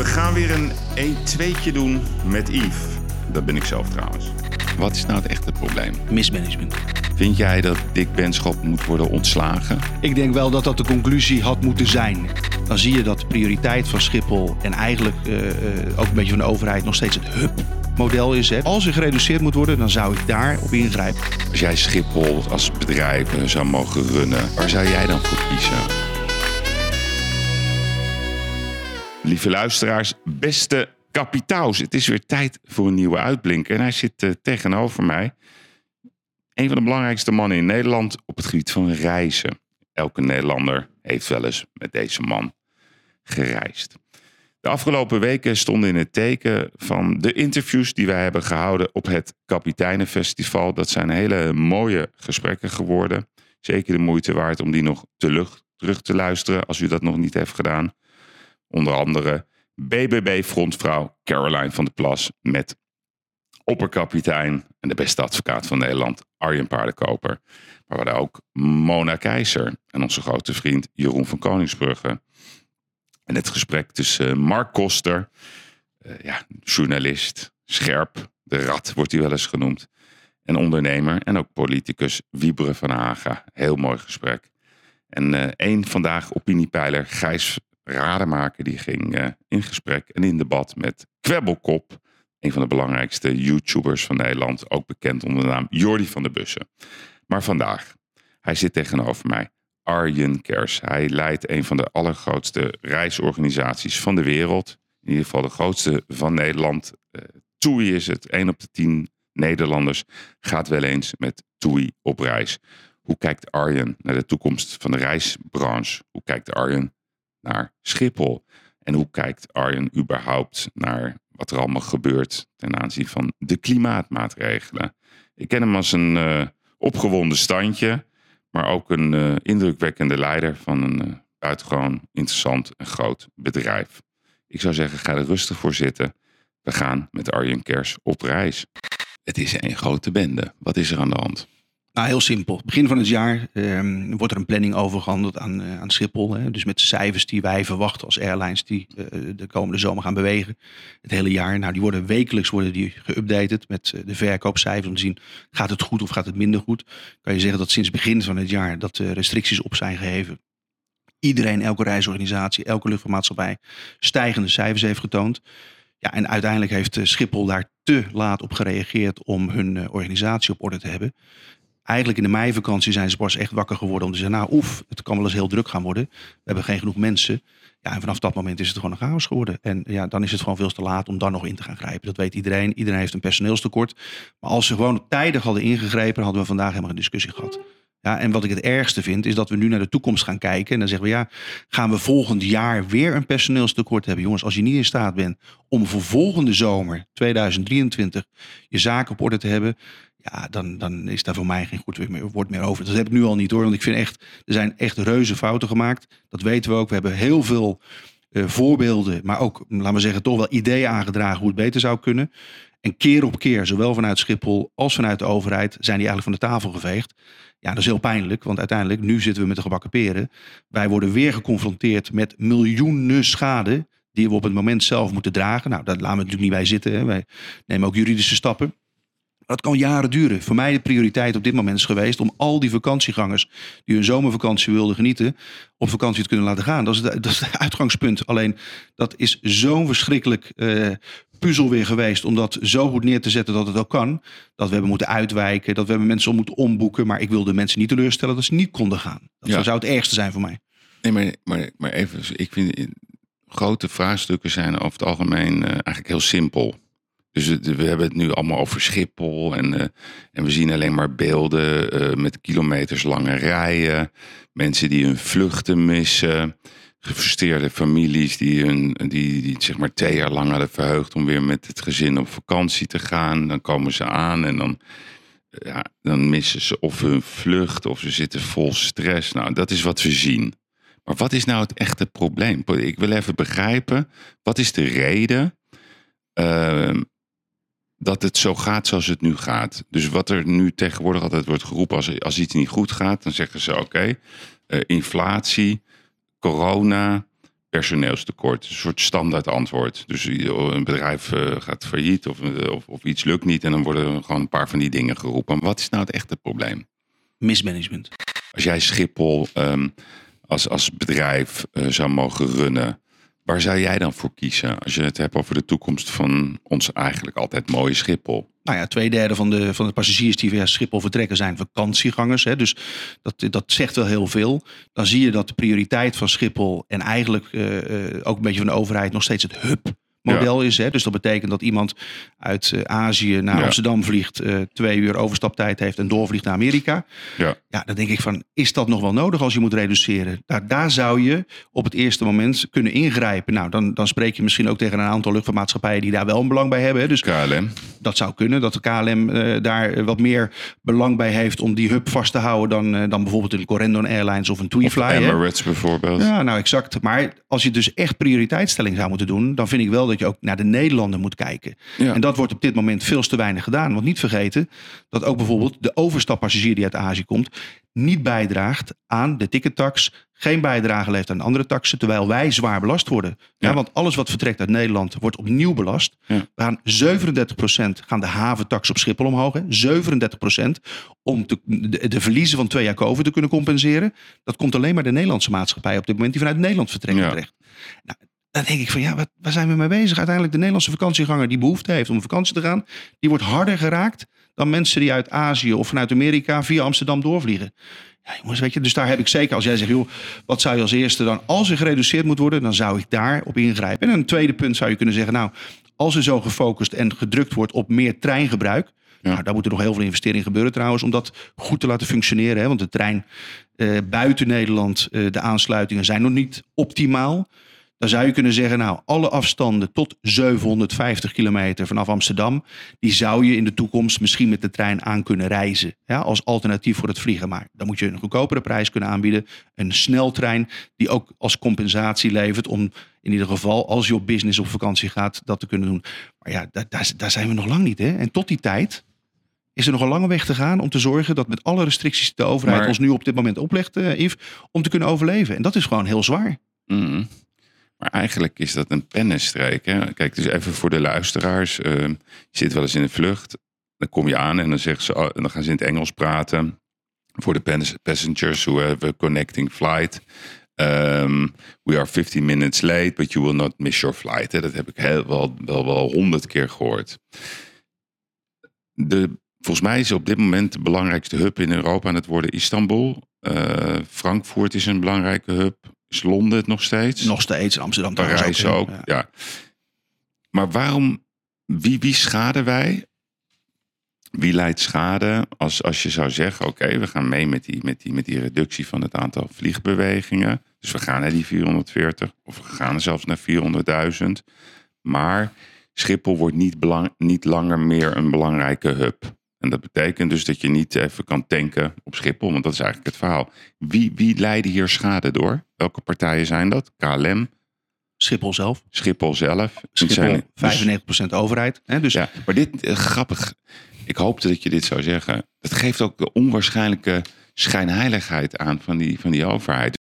We gaan weer een 1-2'tje doen met Yves. Dat ben ik zelf trouwens. Wat is nou het echte probleem? Mismanagement. Vind jij dat Dick Benschop moet worden ontslagen? Ik denk wel dat dat de conclusie had moeten zijn. Dan zie je dat de prioriteit van Schiphol en eigenlijk uh, ook een beetje van de overheid nog steeds het hub-model is. Hè. Als er gereduceerd moet worden, dan zou ik daarop ingrijpen. Als jij Schiphol als bedrijf eh, zou mogen runnen, waar zou jij dan voor kiezen? Lieve luisteraars, beste kapitaals. Het is weer tijd voor een nieuwe uitblinker. En hij zit uh, tegenover mij. Een van de belangrijkste mannen in Nederland op het gebied van reizen. Elke Nederlander heeft wel eens met deze man gereisd. De afgelopen weken stonden in het teken van de interviews die wij hebben gehouden op het Kapiteinenfestival. Dat zijn hele mooie gesprekken geworden. Zeker de moeite waard om die nog terug te luisteren als u dat nog niet heeft gedaan. Onder andere BBB-frontvrouw Caroline van der Plas met opperkapitein en de beste advocaat van Nederland, Arjen Paardenkoper. Maar we hadden ook Mona Keizer en onze grote vriend Jeroen van Koningsbrugge. En het gesprek tussen Mark Koster, uh, ja, journalist, scherp, de rat wordt hij wel eens genoemd. En ondernemer en ook politicus Wieberen van Haga. Heel mooi gesprek. En uh, één vandaag opiniepeiler Gijs Rademaker die ging uh, in gesprek en in debat met Kwebbelkop. Een van de belangrijkste YouTubers van Nederland. Ook bekend onder de naam Jordi van de Bussen. Maar vandaag, hij zit tegenover mij. Arjen Kers. Hij leidt een van de allergrootste reisorganisaties van de wereld. In ieder geval de grootste van Nederland. Uh, TUI is het. 1 op de 10 Nederlanders gaat wel eens met TUI op reis. Hoe kijkt Arjen naar de toekomst van de reisbranche? Hoe kijkt Arjen naar Schiphol? En hoe kijkt Arjen überhaupt naar wat er allemaal gebeurt ten aanzien van de klimaatmaatregelen? Ik ken hem als een uh, opgewonden standje, maar ook een uh, indrukwekkende leider van een uh, buitengewoon interessant en groot bedrijf. Ik zou zeggen, ga er rustig voor zitten. We gaan met Arjen Kers op reis. Het is een grote bende. Wat is er aan de hand? Nou, heel simpel. Begin van het jaar um, wordt er een planning overgehandeld aan, uh, aan Schiphol. Hè. Dus met cijfers die wij verwachten als airlines die uh, de komende zomer gaan bewegen. Het hele jaar. Nou, die worden wekelijks worden die geüpdated met uh, de verkoopcijfers. Om te zien, gaat het goed of gaat het minder goed? Kan je zeggen dat sinds begin van het jaar dat restricties op zijn geheven. Iedereen, elke reisorganisatie, elke luchtvaartmaatschappij stijgende cijfers heeft getoond. Ja, en uiteindelijk heeft Schiphol daar te laat op gereageerd om hun organisatie op orde te hebben eigenlijk in de meivakantie zijn ze pas echt wakker geworden om te zeggen, nou oef, het kan wel eens heel druk gaan worden. We hebben geen genoeg mensen. Ja, en vanaf dat moment is het gewoon een chaos geworden. En ja, dan is het gewoon veel te laat om dan nog in te gaan grijpen. Dat weet iedereen. Iedereen heeft een personeelstekort. Maar als ze gewoon tijdig hadden ingegrepen, hadden we vandaag helemaal geen discussie gehad. Ja, en wat ik het ergste vind, is dat we nu naar de toekomst gaan kijken. En dan zeggen we, ja, gaan we volgend jaar weer een personeelstekort hebben? Jongens, als je niet in staat bent om voor volgende zomer, 2023, je zaken op orde te hebben, ja, dan, dan is daar voor mij geen goed woord meer over. Dat heb ik nu al niet hoor. Want ik vind echt, er zijn echt reuze fouten gemaakt. Dat weten we ook. We hebben heel veel uh, voorbeelden, maar ook, laten we zeggen, toch wel ideeën aangedragen hoe het beter zou kunnen. En keer op keer, zowel vanuit Schiphol als vanuit de overheid, zijn die eigenlijk van de tafel geveegd. Ja, dat is heel pijnlijk, want uiteindelijk, nu zitten we met de gebakken peren. Wij worden weer geconfronteerd met miljoenen schade die we op het moment zelf moeten dragen. Nou, daar laten we natuurlijk niet bij zitten. Wij nemen ook juridische stappen. Dat kan jaren duren. Voor mij de prioriteit op dit moment is geweest om al die vakantiegangers die hun zomervakantie wilden genieten, op vakantie te kunnen laten gaan. Dat is, de, dat is het uitgangspunt. Alleen dat is zo'n verschrikkelijk uh, puzzel weer geweest om dat zo goed neer te zetten dat het ook kan. Dat we hebben moeten uitwijken, dat we hebben mensen moeten omboeken. Maar ik wilde mensen niet teleurstellen dat ze niet konden gaan. Dat ja. zou het ergste zijn voor mij. Nee, maar, maar, maar even, ik vind grote vraagstukken zijn over het algemeen uh, eigenlijk heel simpel. Dus we hebben het nu allemaal over Schiphol en, uh, en we zien alleen maar beelden uh, met kilometers lange rijen, mensen die hun vluchten missen, gefrustreerde families die, hun, die, die zeg maar twee jaar lang hadden verheugd om weer met het gezin op vakantie te gaan. Dan komen ze aan en dan, ja, dan missen ze of hun vlucht of ze zitten vol stress. Nou, dat is wat we zien. Maar wat is nou het echte probleem? Ik wil even begrijpen, wat is de reden uh, dat het zo gaat zoals het nu gaat. Dus wat er nu tegenwoordig altijd wordt geroepen als, als iets niet goed gaat, dan zeggen ze oké, okay, uh, inflatie, corona, personeelstekort. Een soort standaard antwoord. Dus een bedrijf eh, gaat failliet of, eh, of, of, iets lukt niet. En dan worden gewoon een paar van die dingen geroepen. Wat is nou het echte probleem? Mismanagement. Als jij Schiphol ehm, als, als bedrijf uh, zou mogen runnen. Waar zou jij dan voor kiezen als je het hebt over de toekomst van ons eigenlijk altijd mooie Schiphol? Nou ja, twee derde van de, van de passagiers die via Schiphol vertrekken zijn vakantiegangers. Hè, dus dat, dat zegt wel heel veel. Dan zie je dat de prioriteit van Schiphol en eigenlijk uh, ook een beetje van de overheid nog steeds het hub model is. Hè? Dus dat betekent dat iemand uit uh, Azië naar Amsterdam vliegt, uh, twee uur overstaptijd heeft en doorvliegt naar Amerika. Ja. ja, dan denk ik van, is dat nog wel nodig als je moet reduceren? Daar, daar zou je op het eerste moment kunnen ingrijpen. Nou, dan, dan spreek je misschien ook tegen een aantal luchtvaartmaatschappijen die daar wel een belang bij hebben. Hè? Dus KLM. Dat zou kunnen, dat de KLM uh, daar wat meer belang bij heeft om die hub vast te houden dan, dan bijvoorbeeld een Corendon Airlines of een TuiFly. Of Emirates bijvoorbeeld. Ja, nou exact. Maar als je dus echt prioriteitsstelling zou moeten doen, dan vind ik wel dat je ook naar de Nederlander moet kijken. En dat wordt op dit moment veel te weinig gedaan. Want niet vergeten dat ook bijvoorbeeld de overstappassagier die uit Azië komt, niet bijdraagt aan de tickettax, geen bijdrage levert aan andere taxen, terwijl wij zwaar belast worden. Ja. want alles wat vertrekt uit Nederland wordt opnieuw belast. We gaan 37% gaan de haventax op Schiphol omhoog. Hè? 37% om te, de, verliezen van twee jaar COVID te kunnen compenseren. Dat komt alleen maar de Nederlandse maatschappij op dit moment die vanuit Nederland vertrekken terecht. Nou, dan denk ik van ja, wat, waar zijn we mee bezig? Uiteindelijk de Nederlandse vakantieganger die behoefte heeft om op vakantie te gaan, die wordt harder geraakt dan mensen die uit Azië of vanuit Amerika via Amsterdam doorvliegen. Ja, jongens, weet je, dus daar heb ik zeker, als jij zegt, joh, wat zou je als eerste dan, als er gereduceerd moet worden, dan zou ik daar op ingrijpen. En een tweede punt zou je kunnen zeggen, nou, als er zo gefocust en gedrukt wordt op meer treingebruik, ja. Nou, daar moeten nog heel veel investeringen gebeuren trouwens, om dat goed te laten functioneren. Hè? Want de trein eh, buiten Nederland, eh, de aansluitingen zijn nog niet optimaal. Dan zou je kunnen zeggen, nou, alle afstanden tot 750 kilometer vanaf Amsterdam, die zou je in de toekomst misschien met de trein aan kunnen reizen. Ja, als alternatief voor het vliegen. Maar dan moet je een goedkopere prijs kunnen aanbieden. Een sneltrein die ook als compensatie levert om in ieder geval, als je op business op vakantie gaat, dat te kunnen doen. Maar ja, daar, daar, daar zijn we nog lang niet. Hè? En tot die tijd is er nog een lange weg te gaan om te zorgen dat met alle restricties de overheid ons nu op dit moment oplegt, uh, Yves, om te kunnen overleven. En dat is gewoon heel zwaar. Mm. Maar eigenlijk is dat een pennenstreek. Hè? Kijk, dus even voor de luisteraars. Uh, je zit wel eens in een vlucht. Dan kom je aan en dan, zeggen ze, oh, dan gaan ze in het Engels praten. Voor de passengers who have a connecting flight. Um, we are 15 minutes late, but you will not miss your flight. Dat heb ik wel, wel, wel honderd keer gehoord. De, volgens mij is op dit moment de belangrijkste hub in Europa aan het worden Istanbul. Uh, Frankfurt is een belangrijke hub. Is Londen het nog steeds? Nog steeds, Amsterdam. Parijs ook, ook ja. Maar waarom, wie, wie schaden wij? Wie leidt schade als, als je zou zeggen, oké, we gaan mee met die, met, die, met die reductie van het aantal vliegbewegingen. Dus we gaan naar die 440 of we gaan zelfs naar 400.000. Maar Schiphol wordt niet, belang, niet langer meer een belangrijke hub. En dat betekent dus dat je niet even kan tanken op Schiphol, want dat is eigenlijk het verhaal. Wie, wie leiden hier schade door? Welke partijen zijn dat? KLM? Schiphol zelf. Schiphol zelf. Schiphol, 95% overheid. Hè, dus... Ja, maar dit, uh, grappig. Ik hoopte dat je dit zou zeggen. Het geeft ook de onwaarschijnlijke schijnheiligheid aan van die, van die overheid.